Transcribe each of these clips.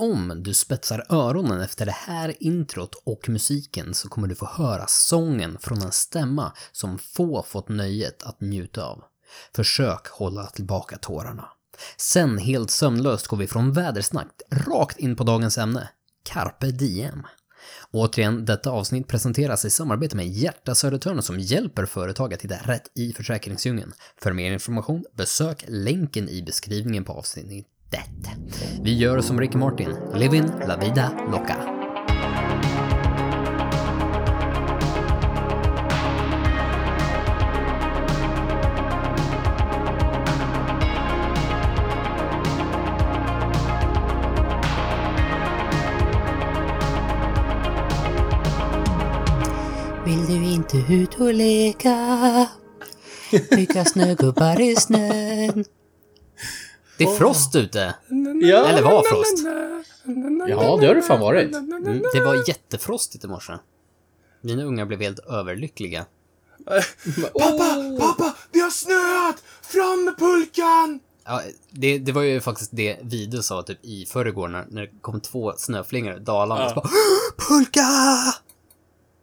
Om du spetsar öronen efter det här introt och musiken så kommer du få höra sången från en stämma som få fått nöjet att njuta av. Försök hålla tillbaka tårarna. Sen helt sömnlöst går vi från vädersnack rakt in på dagens ämne. Carpe diem. Återigen, detta avsnitt presenteras i samarbete med Hjärta Södertörn som hjälper företag att hitta rätt i försäkringsdjungeln. För mer information, besök länken i beskrivningen på avsnittet. Vi gör som Ricky Martin, Living La Vida Loca. Vill du inte ut och leka? Bygga snögubbar i snön. Det är frost ute! Ja, Eller var frost. ja det har det fan varit. Mm, det var jättefrostigt i morse. Mina ungar blev helt överlyckliga. Pappa, pappa, det har snöat! Fram med pulkan! Ja, det, det var ju faktiskt det Vide sa typ i förrgår när, när det kom två snöflingor dalande. Ja. Så bara, Pulka!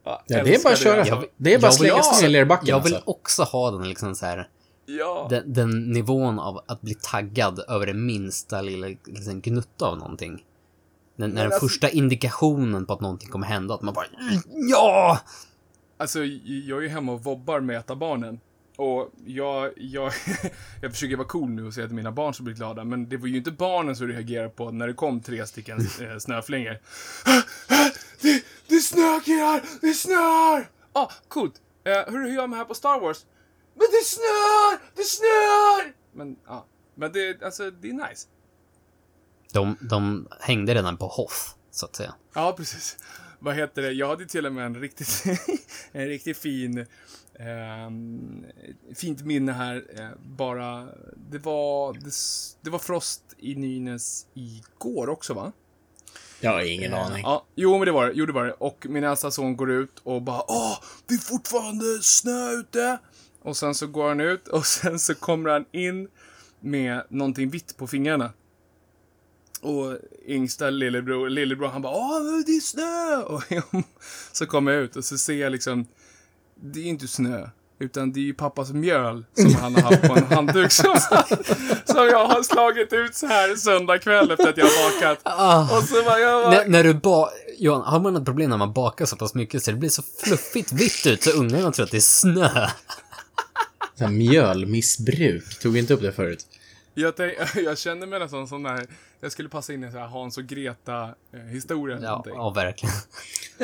Ja, det är bara att köra. Jag Det är bara att jag vill slänga sig i lerbacken Jag vill alltså. också ha den liksom så här, Ja. den, den nivån av att bli taggad över det minsta lilla liksom, gnutta av någonting. När, när den alltså- första indikationen på att någonting kommer hända, att man bara ja! Alltså, jag är ju hemma och vobbar med ett av barnen. Och jag, jag, jag försöker vara cool nu och säga att mina barn ska bli glada, men det var ju inte barnen som reagerade på när det kom tre stycken eh, snöflingor. Det, det snöar killar! Det snöar! Ah, coolt. Uh, hur gör man här på Star Wars? Men det snöar! Det snöar! Men, ja. Men det, alltså, det är nice. De, de hängde redan på Hoff, så att säga. Ja, precis. Vad heter det? Jag hade till och med en riktigt, en riktigt fin, ehm, fint minne här. Eh, bara, det var, det, det var frost i Nynäs igår också, va? Jag har ingen aning. Ja, jo, men det var det. Jo, det var det. Och min äldsta son går ut och bara Åh, det är fortfarande snö ute! Och sen så går han ut och sen så kommer han in med någonting vitt på fingrarna. Och yngsta lillebror, lillebror han bara Åh, det är snö! Och så kommer jag ut och så ser jag liksom Det är inte snö. Utan det är ju pappas mjöl som han har haft på en handduk som, som jag har slagit ut så här söndag kväll efter att jag har bakat. Och så var jag bara, När, när du ba... Johan, har man ett problem när man bakar så pass mycket så det blir så fluffigt vitt ut så ungarna tror att det är snö? Så här mjölmissbruk. Tog vi inte upp det förut? Jag, tänk, jag känner mig nästan som där, jag skulle passa in i en sån här Hans och Greta-historia. Ja, ja verkligen.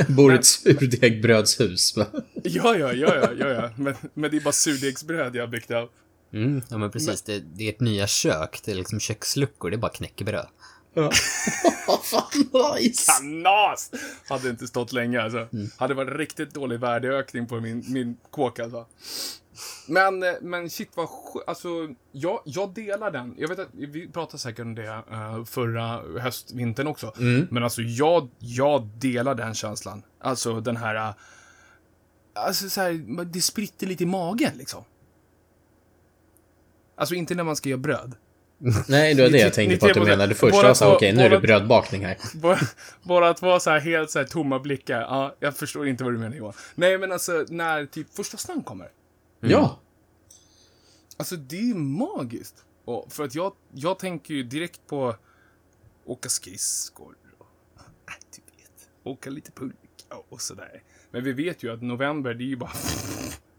Bor i ett surdegsbrödshus. va? ja, ja, ja, ja, ja, ja. Men, men det är bara surdegsbröd jag har byggt av. Mm, ja men precis, det, det är ett nya kök, det är liksom köksluckor, det är bara knäckebröd. Vad fan nice! Kanas! Hade inte stått länge alltså. Hade varit riktigt dålig värdeökning på min, min kåk alltså. Men, eh, men shit vad Alltså, jag, jag delar den. Jag vet att vi pratade säkert om det eh, förra höstvintern också. Men alltså, jag, jag delar den känslan. Alltså den här... eh, Alltså så här, det spritter lite i magen liksom. Alltså inte när man ska göra bröd. Nej, det var det jag tänkte på att du menade först. Jag sa okej, nu är det brödbakning här. Bara, bara två så här helt så här tomma blickar. Ja, jag förstår inte vad du menar Johan. Nej, men alltså när typ första snön kommer. Ja. Alltså det är magiskt. Och för att jag, jag tänker ju direkt på åka skridskor och äh, du vet, åka lite pulka och sådär. Men vi vet ju att november, det är ju bara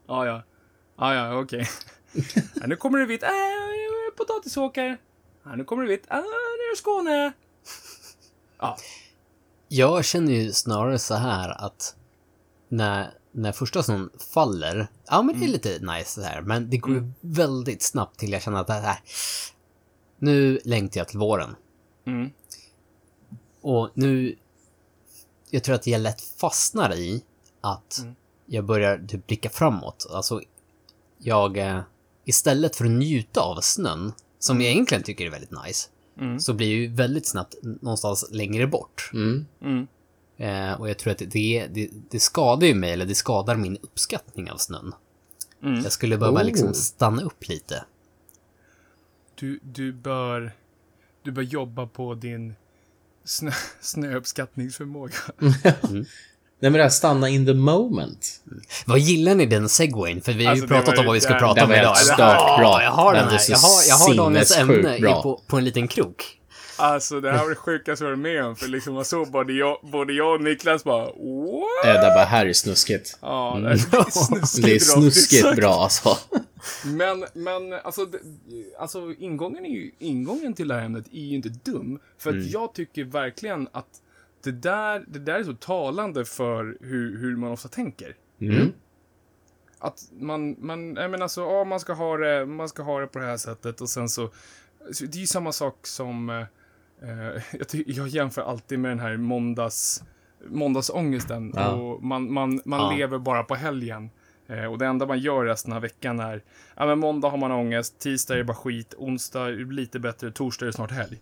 ja, ja, ja, ja, okej. Ja, nu kommer det vitt, äh, potatisåkare. Ja, nu kommer det vitt, äh, nu är det Skåne. Ja, Jag känner ju snarare så här att när, när första snön faller, ja men det är lite nice så här, men det går ju väldigt snabbt till jag känner att det här, nu längtar jag till våren. Mm. Och nu, jag tror att jag lätt fastnar i att jag börjar typ blicka framåt. Alltså, jag, eh, istället för att njuta av snön, som jag egentligen tycker är väldigt nice, så blir jag ju väldigt snabbt någonstans längre bort. Mm. Mm. Eh, och jag tror att det, det, det skadar ju mig, eller det skadar min uppskattning av snön. Mm. Jag skulle behöva Oh. liksom stanna upp lite. Du, du bör... Du bör jobba på din snö, snöuppskattningsförmåga. Nej men det här stanna in the moment. Vad gillar ni den segwayn? För vi har Alltså, ju det pratat var om vad vi ska prata det om var idag. helt stört bra. jag har den Den är här. Jag har, jag har dagens ämne på, på en liten krok. Alltså det här var det sjukaste jag varit med om. För liksom man såg både jag, både jag och Niklas bara what? Äh, det bara, här är snuskigt. Ja, det är snuskigt Det är bra. snuskigt bra alltså. Men, men alltså, det, alltså ingången, är ju, ingången till det här ämnet är ju inte dum. För att jag tycker verkligen att det där, det där är så talande för hur, hur man ofta tänker. Mm. Att man, man, jag menar alltså, ja, man ska ha det, man ska ha det på det här sättet och sen så, så det är ju samma sak som, eh, jag, ty- jag jämför alltid med den här måndags, måndagsångesten Ja. och man, man, man Ja. lever bara på helgen. Eh, och det enda man gör resten av veckan är, ja men måndag har man ångest, tisdag är det bara skit, onsdag är lite bättre, torsdag är det snart helg.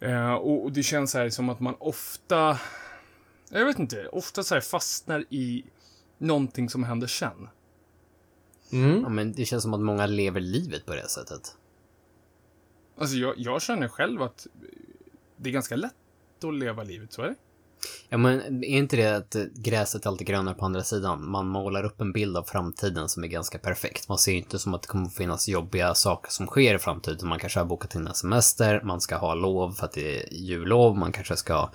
Eh, och, och det känns här som att man ofta, jag vet inte, ofta så här fastnar i någonting som händer sen. Mm. Ja, men det känns som att många lever livet på det sättet. Alltså jag, jag känner själv att det är ganska lätt att leva livet, så är det. Ja, men är inte det att gräset alltid grönare på andra sidan? Man målar upp en bild av framtiden som är ganska perfekt. Man ser ju inte som att det kommer att finnas jobbiga saker som sker i framtiden. Man kanske har bokat in en semester, man ska ha lov för att det är jullov, man kanske ska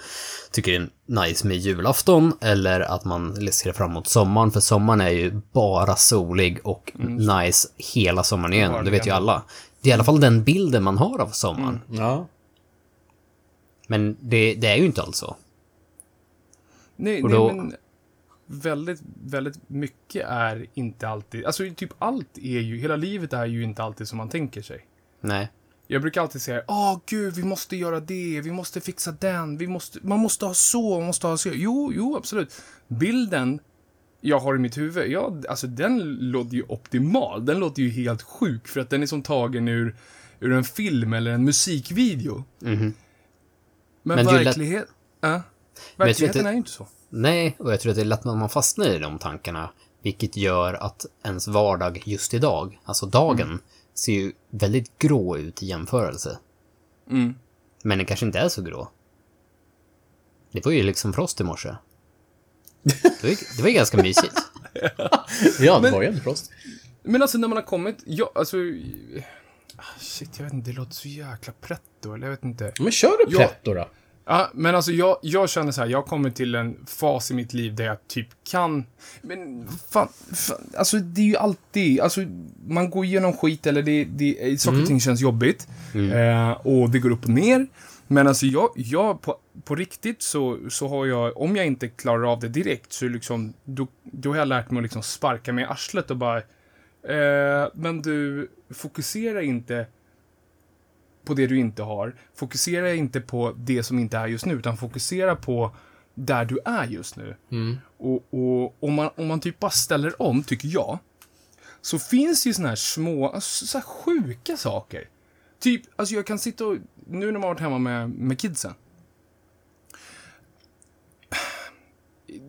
tycker det är nice med julafton, eller att man ser fram emot sommaren, för sommaren är ju bara solig och nice hela sommaren igenom. Det vet ju alla. Det är i alla fall den bilden man har av sommaren. Ja. Men det, det är ju inte alls så. Nej, Och nej då- men väldigt, väldigt mycket är inte alltid, alltså typ allt är ju, hela livet är ju inte alltid som man tänker sig. Nej. Jag brukar alltid säga, åh gud, vi måste göra det, vi måste fixa den, vi måste, man måste ha så, man måste ha så. Jo, jo, absolut. Bilden jag har i mitt huvud, ja, alltså den låter ju optimal. Den låter ju helt sjuk för att den är som tagen ur, ur en film eller en musikvideo. Men, Mhm. Men det lätt- verklighet, jag tror verkligheten inte- är ju inte så. Nej, och jag tror att det är lätt att man fastnar i de tankarna. Vilket gör att ens vardag just idag, alltså dagen, ser ju väldigt grå ut i jämförelse. Mm. Men den kanske inte är så grå. Det var ju liksom frost i morse. Det var det var ju ganska mysigt. Ja, det Men- var ju en frost. Men alltså när man har kommit, ja, alltså... ah, Shit, jag vet inte, det låter så jäkla pretto, eller jag vet inte. Men kör du pretto då. Ja, men alltså jag, jag känner så här, jag har kommit till en fas i mitt liv där jag typ kan... Men fan, fan alltså det är ju alltid, alltså man går igenom skit eller det, det saker och ting känns jobbigt. Eh, och det går upp och ner. Men alltså jag, jag på, på riktigt så, så har jag, om jag inte klarar av det direkt så liksom, då, då har jag lärt mig att liksom sparka mig i arslet och bara, eh, men du, fokusera inte på det du inte har. Fokusera inte på det som inte är just nu, utan fokusera på där du är just nu. Och, och om, man, om man typ bara ställer om, tycker jag, så finns det ju såna här små, alltså, så här sjuka saker. Typ, alltså jag kan sitta och, nu när man har varit hemma med, med kidsen.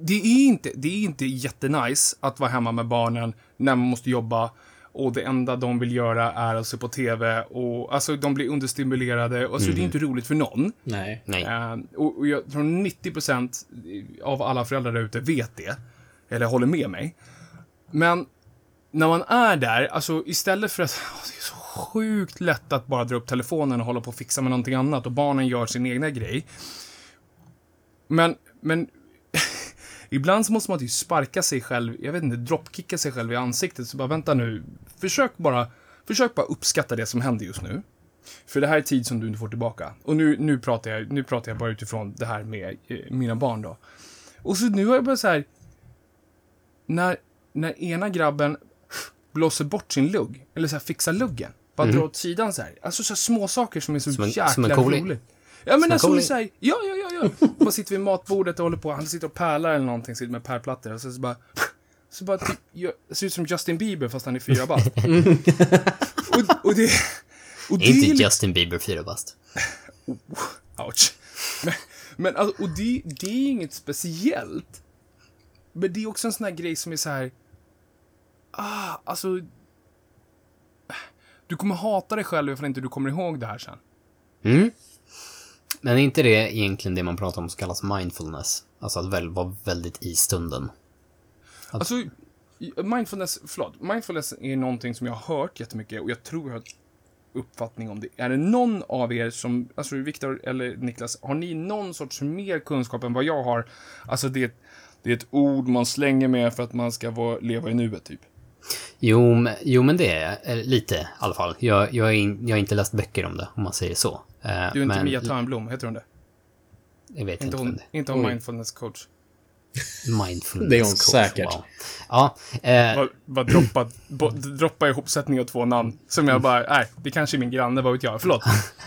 Det är, inte, det är inte jättenice att vara hemma med barnen när man måste jobba och det enda de vill göra är att se på TV och alltså de blir understimulerade och så det är inte roligt för någon. Nej. Nej. Eh, och, och jag tror 90% av alla föräldrar där ute vet det. Eller håller med mig. Men när man är där, alltså istället för att... åh, Det är så sjukt lätt att bara dra upp telefonen och hålla på och fixa med någonting annat och barnen gör sin egna grej. Men, men... ibland så måste man typ sparka sig själv, jag vet inte, dropkicka sig själv i ansiktet. Så bara vänta nu, försök bara, försök bara uppskatta det som händer just nu. För det här är tid som du inte får tillbaka. Och nu, nu, pratar, jag, nu pratar jag bara utifrån det här med eh, mina barn då. Och så nu har jag börjat så här. När, när ena grabben blåser bort sin lugg, eller så här fixar luggen, bara drar åt sidan så här. Alltså så här små saker som är så Som en- jäkla som en coolie? roligt. Ja men en alltså så här, ja ja ja ja. Bara sitter vid matbordet och håller på, han sitter och pärlar eller någonting, sitter med pärlplattor och så, så bara så bara typ, gör, ser ut som Justin Bieber fast han är fyra bast. och, och det... Och Är inte Justin Bieber fyra bast? Ouch. Men, men alltså, och det, det är inget speciellt. Men det är också en sån här grej som är så här. Ah, alltså. Du kommer hata dig själv ifall inte du kommer ihåg det här sen. Mm. Men är inte det egentligen det man pratar om som kallas mindfulness? Alltså att väl vara väldigt i stunden. Alltså, mindfulness, förlåt. Mindfulness är någonting som jag har hört jättemycket och jag tror jag har uppfattning om det. Är det någon av er som, alltså Viktor eller Niklas, har ni någon sorts mer kunskap än vad jag har? Alltså det, det är ett ord man slänger med för att man ska vara, leva i nuet, typ. Jo, men, jo, men det är eh, lite i alla fall. Jag, jag, är in, jag har inte läst böcker om det, om man säger så. Eh, Du är inte men, Mia Törnblom, heter hon det? Jag vet Inte inte hon, inte hon mindfulness coach? Mindfulness Det är hon coach, säkert. Wow. Ja, eh, Bara, bara droppa, bo, droppa ihopsättning av två namn. Som jag bara, nej, det kanske är min granne, vad vet jag. Förlåt.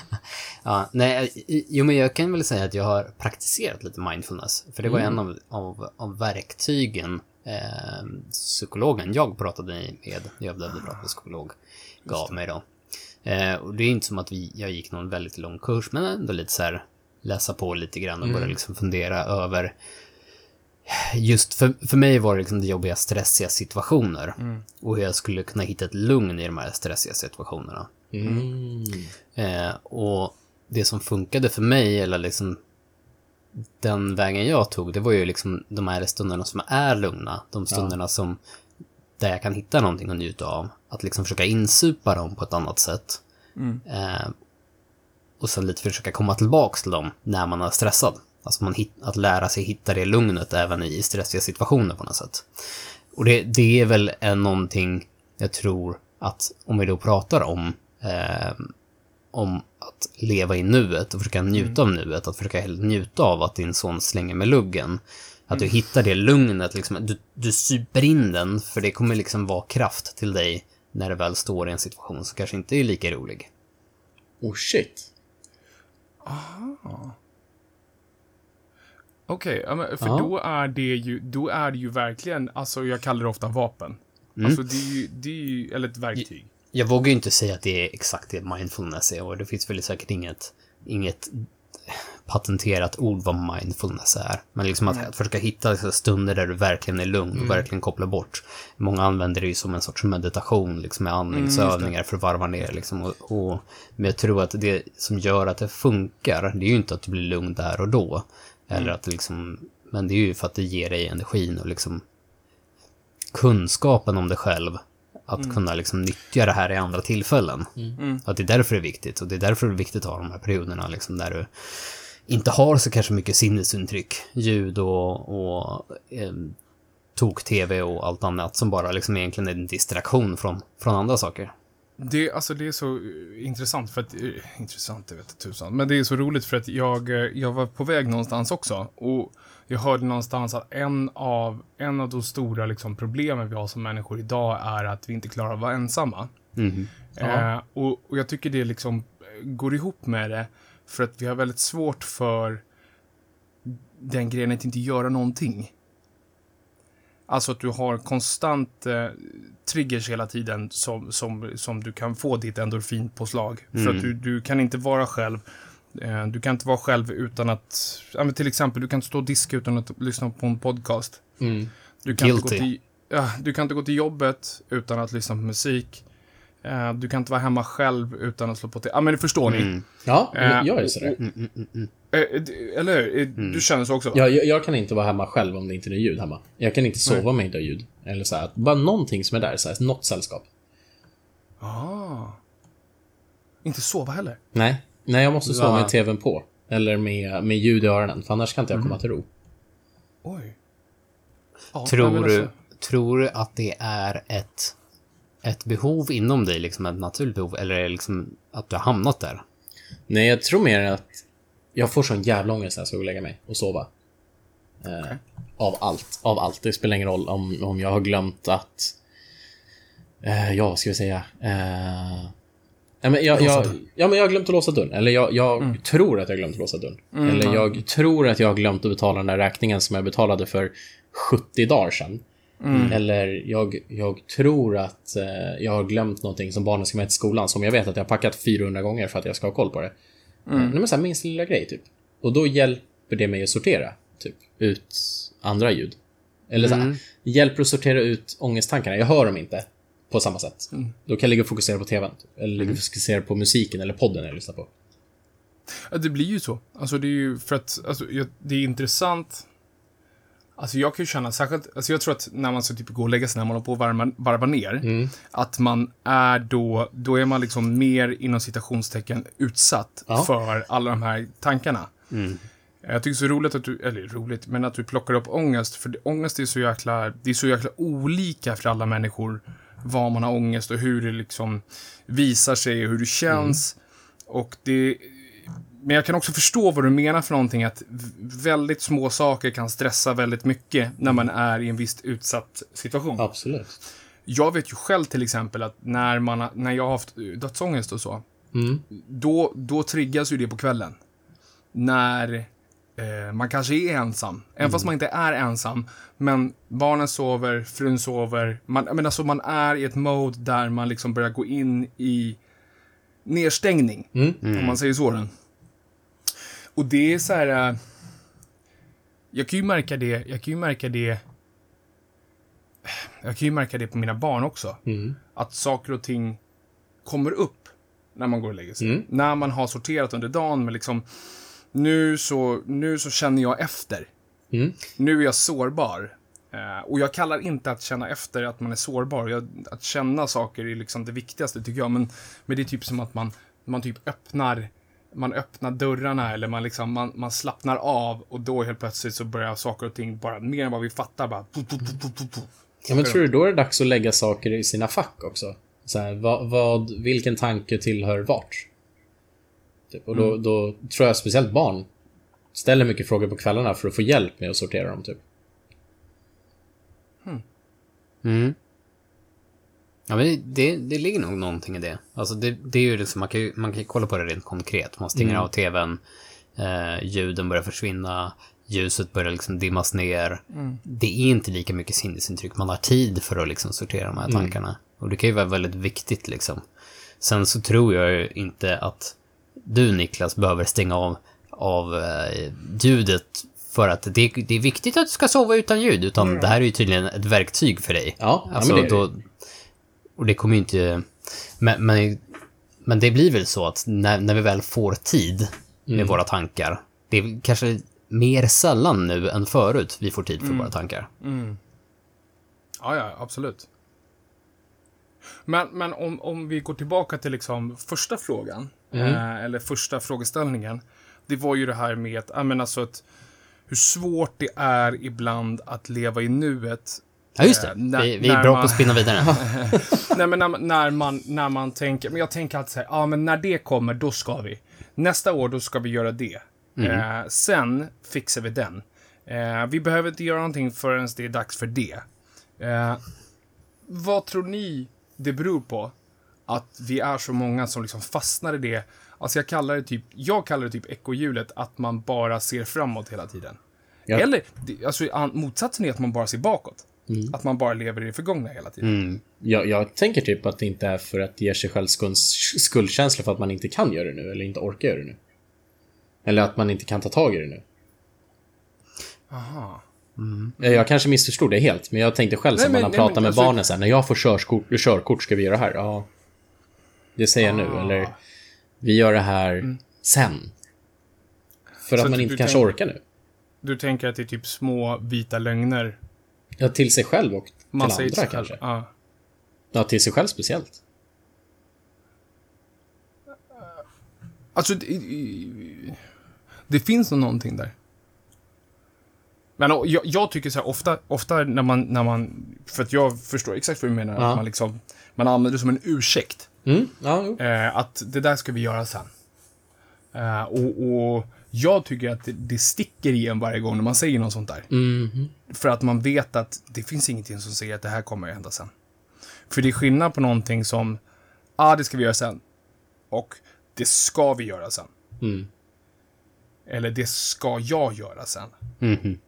ja, nej, jo, men jag kan väl säga att jag har praktiserat lite mindfulness. För det var Mm. en av, av, av verktygen eh, psykologen jag pratade med, jag behövde prata med psykolog, gav mig då. Eh, och det är inte som att vi, jag gick någon väldigt lång kurs, men ändå lite så här läsa på lite grann och börja Mm. liksom fundera över Just för, för mig var det liksom det jobbiga, stressiga situationer. Och hur jag skulle kunna hitta ett lugn i de här stressiga situationerna. Mm. Eh, och det som funkade för mig, eller liksom den vägen jag tog, det var ju liksom de här stunderna som är lugna. De stunderna som, där jag kan hitta någonting att njuta av. Att liksom försöka insupa dem på ett annat sätt. Eh, och sen lite försöka komma tillbaks till dem när man är stressad. Alltså man hit, att lära sig hitta det lugnet även i stressiga situationer på något sätt. Och det, det är väl en någonting jag tror att om vi då pratar om eh, om att leva i nuet och försöka njuta av nuet, att försöka njuta av att din son slänger med luggen. Att du hittar det lugnet, liksom, du, du super in den, för det kommer liksom vara kraft till dig när du väl står i en situation som kanske inte är lika rolig. Oh shit. Okej, ja, men för Ja. då är det ju, då är det ju verkligen, alltså jag kallar det ofta vapen. Mm. Alltså det är ju, det är ju, eller ett verktyg. Jag vågar ju inte säga att det är exakt det mindfulness är och det finns väl säkert inget, inget patenterat ord vad mindfulness är. Men liksom att, att försöka hitta liksom stunder där du verkligen är lugn och verkligen kopplar bort. Många använder det ju som en sorts meditation, liksom med andningsövningar för att varva ner liksom. Och, och, men jag tror att det som gör att det funkar, det är ju inte att du blir lugn där och då. Eller att det liksom, men det är ju för att det ger dig energin och liksom kunskapen om dig själv. Att kunna liksom nyttja det här i andra tillfällen. Att det är därför det är viktigt. Och det är därför det är viktigt att ha de här perioderna liksom där du inte har så kanske mycket sinnesintryck. Ljud och, och eh, tok-tv och allt annat som bara liksom egentligen är en distraktion från, från andra saker. Det, alltså det är så eh, intressant för att, eh, intressant, det vet jag tusan, men det är så roligt för att jag, eh, jag var på väg någonstans också och jag hörde någonstans att en av, en av de stora liksom, problemen vi har som människor idag är att vi inte klarar att vara ensamma. Mhm. Eh, och, och jag tycker det liksom går ihop med det för att vi har väldigt svårt för den grejen att inte göra någonting. Alltså att du har konstant eh, triggers hela tiden som, som, som du kan få ditt endorfinpåslag. För att du, du kan inte vara själv. Eh, du kan inte vara själv utan att, ja, men till exempel, du kan inte stå och diska utan att lyssna på en podcast. Mm. Du kan, inte gå till, ja, du kan inte gå till jobbet utan att lyssna på musik. Eh, du kan inte vara hemma själv utan att slå på TV. Ja, men förstår ni? Mm. Ja, Eh, men jag är sådär. Eh, d- eller hur? Eh, Du känner så också? va? Jag, jag, jag kan inte vara hemma själv om det inte är ljud hemma. Jag kan inte sova med inte ha ljud. Eller så här, bara någonting som är där, så här, något sällskap. Ah. Inte sova heller? Nej. Nej, jag måste sova Va? med tvn på. Eller med, med ljud i öronen, för annars kan inte jag komma till ro. Oj. Ja, Tror du, alltså- tror du att det är ett, ett behov inom dig, liksom ett naturligt behov, eller är det liksom att du har hamnat där? Nej, jag tror mer att jag får sån jävla ångest när jag ska gå och lägga mig och sova. Eh, Av allt. Av allt. Det spelar ingen roll om, om jag har glömt att... Eh, ja, ska vi säga? Eh, ja, men jag, jag, ja, men jag har glömt att låsa dörren. Eller jag, jag tror att jag har glömt att låsa dörren. Eller jag tror att jag har glömt att betala den där räkningen som jag betalade för 70 dagar sedan. Eller jag, jag tror att eh, jag har glömt någonting som barnen ska med till skolan som jag vet att jag har packat 400 gånger för att jag ska ha koll på det. Mm. Nej, men så här, lilla grej, typ. Och då hjälper det mig att sortera, typ, ut andra ljud. Eller så här, hjälper att sortera ut ångesttankarna. Jag hör dem inte på samma sätt. Då kan jag ligga och fokusera på tvn. Eller ligga och fokusera på musiken eller podden jag lyssnar på. Ja, det blir ju så. Alltså det är ju för att, alltså, det är intressant. Alltså jag kan ju känna särskilt, alltså jag tror att när man ska typ gå och lägga sig, när man håller på att varva, varva ner, Mm. att man är då, då är man liksom mer inom citationstecken utsatt Ja. för alla de här tankarna. Jag tycker det är så roligt att du, eller roligt, men att du plockar upp ångest, för ångest är så jäkla, det är så jäkla olika för alla människor, vad man har ångest och hur det liksom visar sig och hur det känns. Och det, men jag kan också förstå vad du menar för någonting, att väldigt små saker kan stressa väldigt mycket när man är i en visst utsatt situation. Absolut. Jag vet ju själv till exempel att när, man, när jag har haft dödsångest och så, Mm. då, då triggas ju det på kvällen. När eh, man kanske är ensam. Även fast man inte är ensam. Men barnen sover, frun sover. Man, men alltså man är i ett mode där man liksom börjar gå in i nedstängning. Om man säger så. Och det är så här... eh, Jag kan ju märka det, jag kan ju märka det... Jag kan ju märka det på mina barn också. Mm. Att saker och ting kommer upp när man går och lägger sig. Mm. När man har sorterat under dagen, men liksom nu så, nu så känner jag efter. Mm. Nu är jag sårbar. Eh, och jag kallar inte att känna efter att man är sårbar. Jag, att känna saker är liksom det viktigaste tycker jag. Men, men det är typ som att man, man typ öppnar man öppnar dörrarna eller man, liksom, man, man slappnar av och då helt plötsligt så börjar saker och ting bara mer än vad vi fattar bara... pu- pu- pu- pu- pu- pu. Ja, men tror du då är det dags att lägga saker i sina fack också? Så här, vad, vad, vilken tanke tillhör vart? Typ, och då, då tror jag speciellt barn ställer mycket frågor på kvällarna för att få hjälp med att sortera dem, typ. Mm. Ja, men det, det, ligger nog någonting i det. Alltså det, det är ju liksom, man kan ju man kan kolla på det rent konkret. Man stänger av tvn, eh, ljuden börjar försvinna, ljuset börjar liksom dimmas ner. Det är inte lika mycket sinnesintryck. Man har tid för att liksom sortera de här tankarna. Och det kan ju vara väldigt viktigt liksom. Sen så tror jag ju inte att du Niklas behöver stänga av, av eh, ljudet för att det, det är viktigt att du ska sova utan ljud, utan det här är ju tydligen ett verktyg för dig. Ja, ja, Alltså, men det det. då, och det kommer ju inte... Men, men, men det blir väl så att när, när vi väl får tid med Mm. våra tankar, det är kanske mer sällan nu än förut vi får tid för våra tankar. Ja, ja, absolut. Men, men om, om vi går tillbaka till liksom första frågan, eh, eller första frågeställningen. Det var ju det här med att, men alltså att, hur svårt det är ibland att leva i nuet. Ja, just det. Eh, när- vi, vi är bra man- på att spinna vidare. Nej, men när, man- när, man, när man tänker, men jag tänker alltid så här, ja men när det kommer, då ska vi. Nästa år, då ska vi göra det. Eh, sen fixar vi den. Eh, vi behöver inte göra någonting förrän det är dags för det. Eh, vad tror ni det beror på? Att vi är så många som liksom fastnar i det. Alltså jag kallar det typ, jag kallar det typ ekorrhjulet, att man bara ser framåt hela tiden. Ja. Eller, alltså motsatsen är att man bara ser bakåt. Att man bara lever i det förgångna hela tiden. Mm. Jag, jag tänker typ att det inte är för att ge sig själv skuld, skuldkänsla för att man inte kan göra det nu, eller inte orkar göra det nu. Eller att man inte kan ta tag i det nu. Aha. Jag, jag kanske missförstod det helt, men jag tänkte själv Nej, som men- man har nej, pratat men med alltså- barnen så här, när jag får körskort, körkort ska vi göra det här. Ja, det säger jag nu. Ah. Eller, vi gör det här sen. För Så att man inte kanske tänk- orkar nu. Du tänker att det är typ små vita lögner Ja, till sig själv och man andra till själv. kanske. Ja. Ja, till sig själv speciellt. Alltså, det, det finns nog någonting där. Men jag, jag tycker så här, ofta, ofta när man, när man, för att jag förstår exakt vad du menar, Ja. att man liksom, man använder det som en ursäkt. Mm, ja. Eh, att det där ska vi göra sen. Eh, och, och jag tycker att det, det sticker i en varje gång när man säger något sånt där. Mhm. För att man vet att det finns ingenting som säger att det här kommer att hända sen. För det är skillnad på någonting som, ah, det ska vi göra sen. Och det ska vi göra sen. Mm. Eller det ska jag göra sen. Mhm.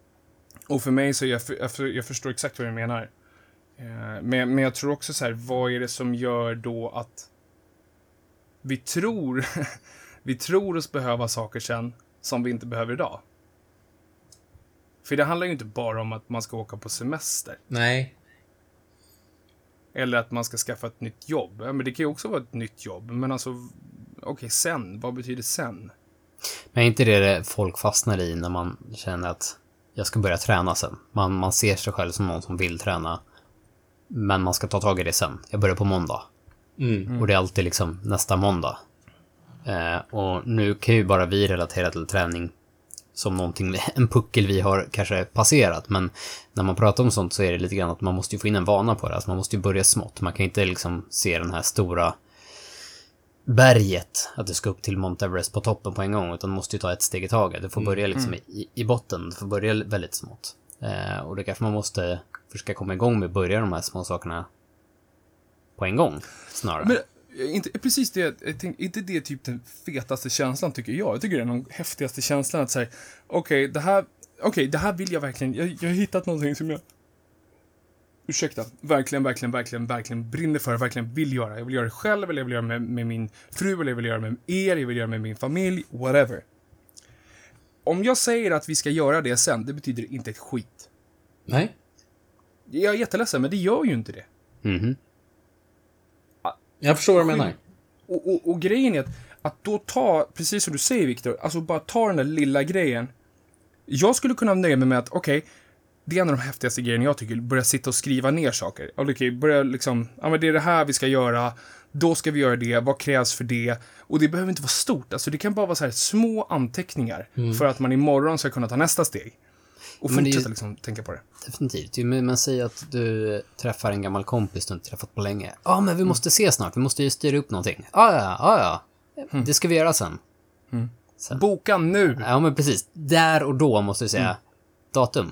Och för mig så, jag, för- jag förstår exakt vad du menar. Eh, men, men jag tror också så här, vad är det som gör då att vi tror, vi tror oss behöva saker sen som vi inte behöver idag? För det handlar ju inte bara om att man ska åka på semester. Nej. Eller att man ska skaffa ett nytt jobb. Ja, men det kan ju också vara ett nytt jobb. Men alltså, okej, sen. Vad betyder sen? Men är inte det det folk fastnar i när man känner att jag ska börja träna sen? Man, man ser sig själv som någon som vill träna. Men man ska ta tag i det sen. Jag börjar på måndag. Och det är alltid liksom nästa måndag. Eh, och nu kan ju bara vi relatera till träning som någonting, en puckel vi har kanske passerat. Men när man pratar om sånt så är det lite grann att man måste ju få in en vana på det. Alltså man måste ju börja smått. Man kan inte liksom se den här stora berget, att du ska upp till Mount Everest på toppen på en gång, utan du måste ju ta ett steg i taget. Du får börja liksom i, i botten, du får börja väldigt smått. Eh, och det kanske man måste försöka komma igång med, börja de här små sakerna på en gång, snarare. Men inte, precis det, jag inte det typ den fetaste känslan tycker jag. Jag tycker det är den häftigaste känslan att säga, okej, det här, okej, det här vill jag verkligen, jag, jag har hittat någonting som jag, ursäkta, verkligen, verkligen, verkligen, verkligen brinner för, verkligen vill göra. Jag vill göra det själv, eller jag vill göra det med, med min fru, eller jag vill göra det med er, jag vill göra det med min familj, whatever. Om jag säger att vi ska göra det sen, det betyder inte ett skit. Nej. Jag är jätteledsen, men det gör ju inte det. Mhm. Jag förstår vad du menar. Och, och, och grejen är att, att då ta, precis som du säger Viktor, alltså bara ta den där lilla grejen. Jag skulle kunna nöja mig med att, okej, det är en av de häftigaste grejerna jag tycker, börja sitta och skriva ner saker. Okej, börja liksom, ja men det är det här vi ska göra, då ska vi göra det, vad krävs för det? Och det behöver inte vara stort, alltså det kan bara vara så här små anteckningar för att man imorgon ska kunna ta nästa steg. Och Men ju- fortsätta liksom tänka på det. Definitivt. Man säger att du träffar en gammal kompis du inte träffat på länge. Ja, men vi måste ses snart. Vi måste ju styra upp någonting. Ja, ja, ja, ja. Det ska vi göra sen. Boka nu! Ja, men precis. Där och då måste du säga datum,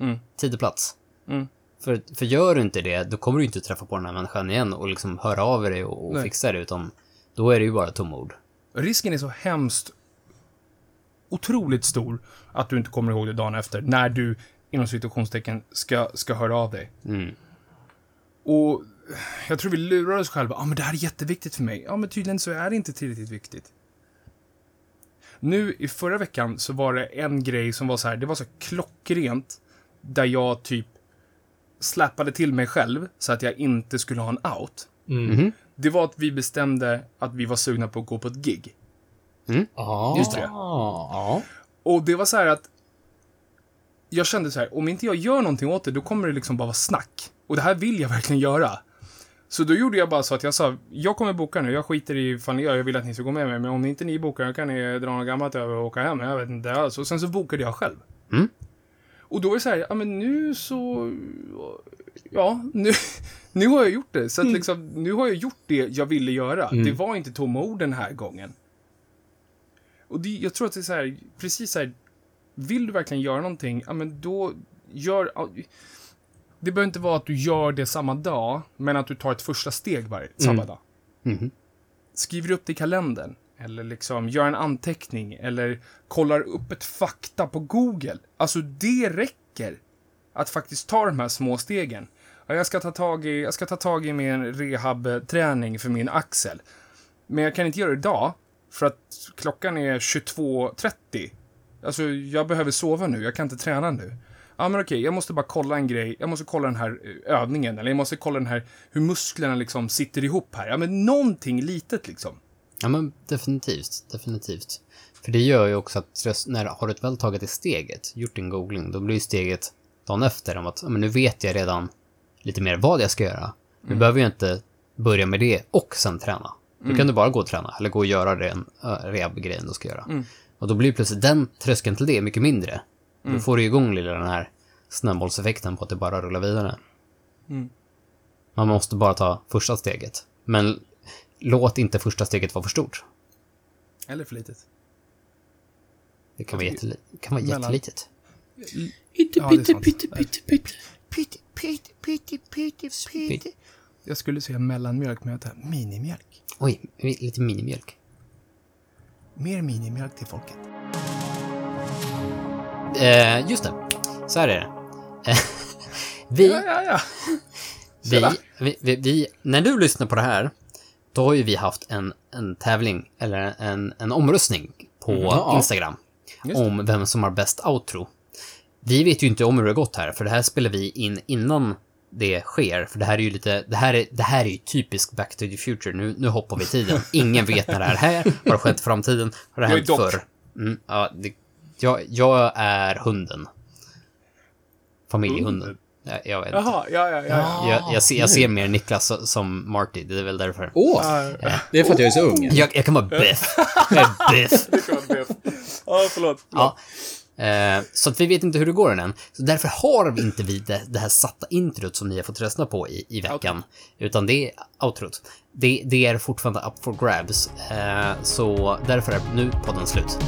Mm. tid och plats. Mm. För, för gör du inte det, då kommer du inte träffa på den här människan igen och liksom höra av dig och, och fixa det, utan då är det ju bara tomma ord. Risken är så hemskt otroligt stor att du inte kommer ihåg det dagen efter, när du inom situationstecken ska, ska höra av dig. Mm. Och jag tror vi lurar oss själva. Ja, men det här är jätteviktigt för mig. Ja, men tydligen så är det inte tillräckligt viktigt. Nu i förra veckan så var det en grej som var så här, det var så klockrent, där jag typ släppade till mig själv så att jag inte skulle ha en out. Mhm. Det var att vi bestämde att vi var sugna på att gå på ett gig. Ja. Just det. Och det var så här att jag kände så här, om inte jag gör någonting åt det, då kommer det liksom bara vara snack. Och det här vill jag verkligen göra. Så då gjorde jag bara så att jag sa, jag kommer boka nu, jag skiter i ifall ni gör, jag vill att ni ska gå med mig, men om inte ni bokar, kan ni dra något gammalt över och åka hem, jag vet inte alls. Och sen så bokade jag själv. Mm. Och då är det så här, ja men nu så, ja, nu, nu har jag gjort det. Så att liksom, nu har jag gjort det jag ville göra. Det var inte tomma ord den här gången. Och det, jag tror att det är så här, precis så här, vill du verkligen göra någonting, ja men då gör... Det behöver inte vara att du gör det samma dag, men att du tar ett första steg varje, samma dag. Mhm. Skriver upp det i kalendern, eller liksom gör en anteckning, eller kollar upp ett fakta på Google. Alltså det räcker. Att faktiskt ta de här små stegen. Ja, jag, ska ta tag i, jag ska ta tag i min rehabträning för min axel. Men jag kan inte göra det idag, för att klockan är 22.30. Alltså, jag behöver sova nu, jag kan inte träna nu. Ja, men okej, jag måste bara kolla en grej. Jag måste kolla den här eh, övningen, eller jag måste kolla den här, hur musklerna liksom sitter ihop här. Ja, men någonting litet liksom. Ja, men definitivt. Definitivt. För det gör ju också att tröst- när har du väl tagit det steget, gjort din googling, då blir ju steget dagen efter om att ja, men nu vet jag redan lite mer vad jag ska göra. Nu behöver jag inte börja med det och sen träna. Då kan du bara gå och träna, eller gå och göra den uh, rehab-grejen du ska göra. Och då blir plötsligt den tröskeln till det mycket mindre. Då får du igång lilla den här snöbollseffekten på att det bara rullar vidare. Man måste bara ta första steget. Men låt inte första steget vara för stort. Eller för litet. Det kan vara, jätteli- kan vara Mellan- jättelitet. Pytte, pytte, pytte, pytte, pytte. Pytte, pytte, pytte, pytte, pytte. Jag skulle säga mellanmjölk, men jag tar minimjölk. Oj, lite minimjölk. Mer minimjölk till folket. Eh, just det. Så här är det. Vi, Ja, ja, ja. vi, vi, vi, vi, när du lyssnar på det här, då har ju vi haft en, en tävling, eller en, en omröstning på Ja. Instagram. Om vem som har bäst outro. Vi vet ju inte om hur det har gått här, för det här spelar vi in innan det sker. För det här är ju lite, det här är, det här är ju typiskt Back to the Future. Nu, nu hoppar vi i tiden. Ingen vet när det här är. Har det skett i framtiden? Har det Jag hänt förr? Mm, ja, det, jag, jag är hunden. Familjehunden. Ja, jag vet inte. Jaha, ja, ja, ja. Jag, jag, ser, jag ser mer Niklas so- som Marty, det är väl därför. Åh! ja. Det är för att jag är så ung. Jag, jag kan vara Biff. Jag är kan vara Biff. Ja, förlåt. Ja. Eh, så att vi vet inte hur det går än. Så därför har vi inte vi det, det här satta introt som ni har fått rösta på i, i veckan. Utan det är outrot. Det, det är fortfarande up for grabs. Eh, så därför är nu podden slut.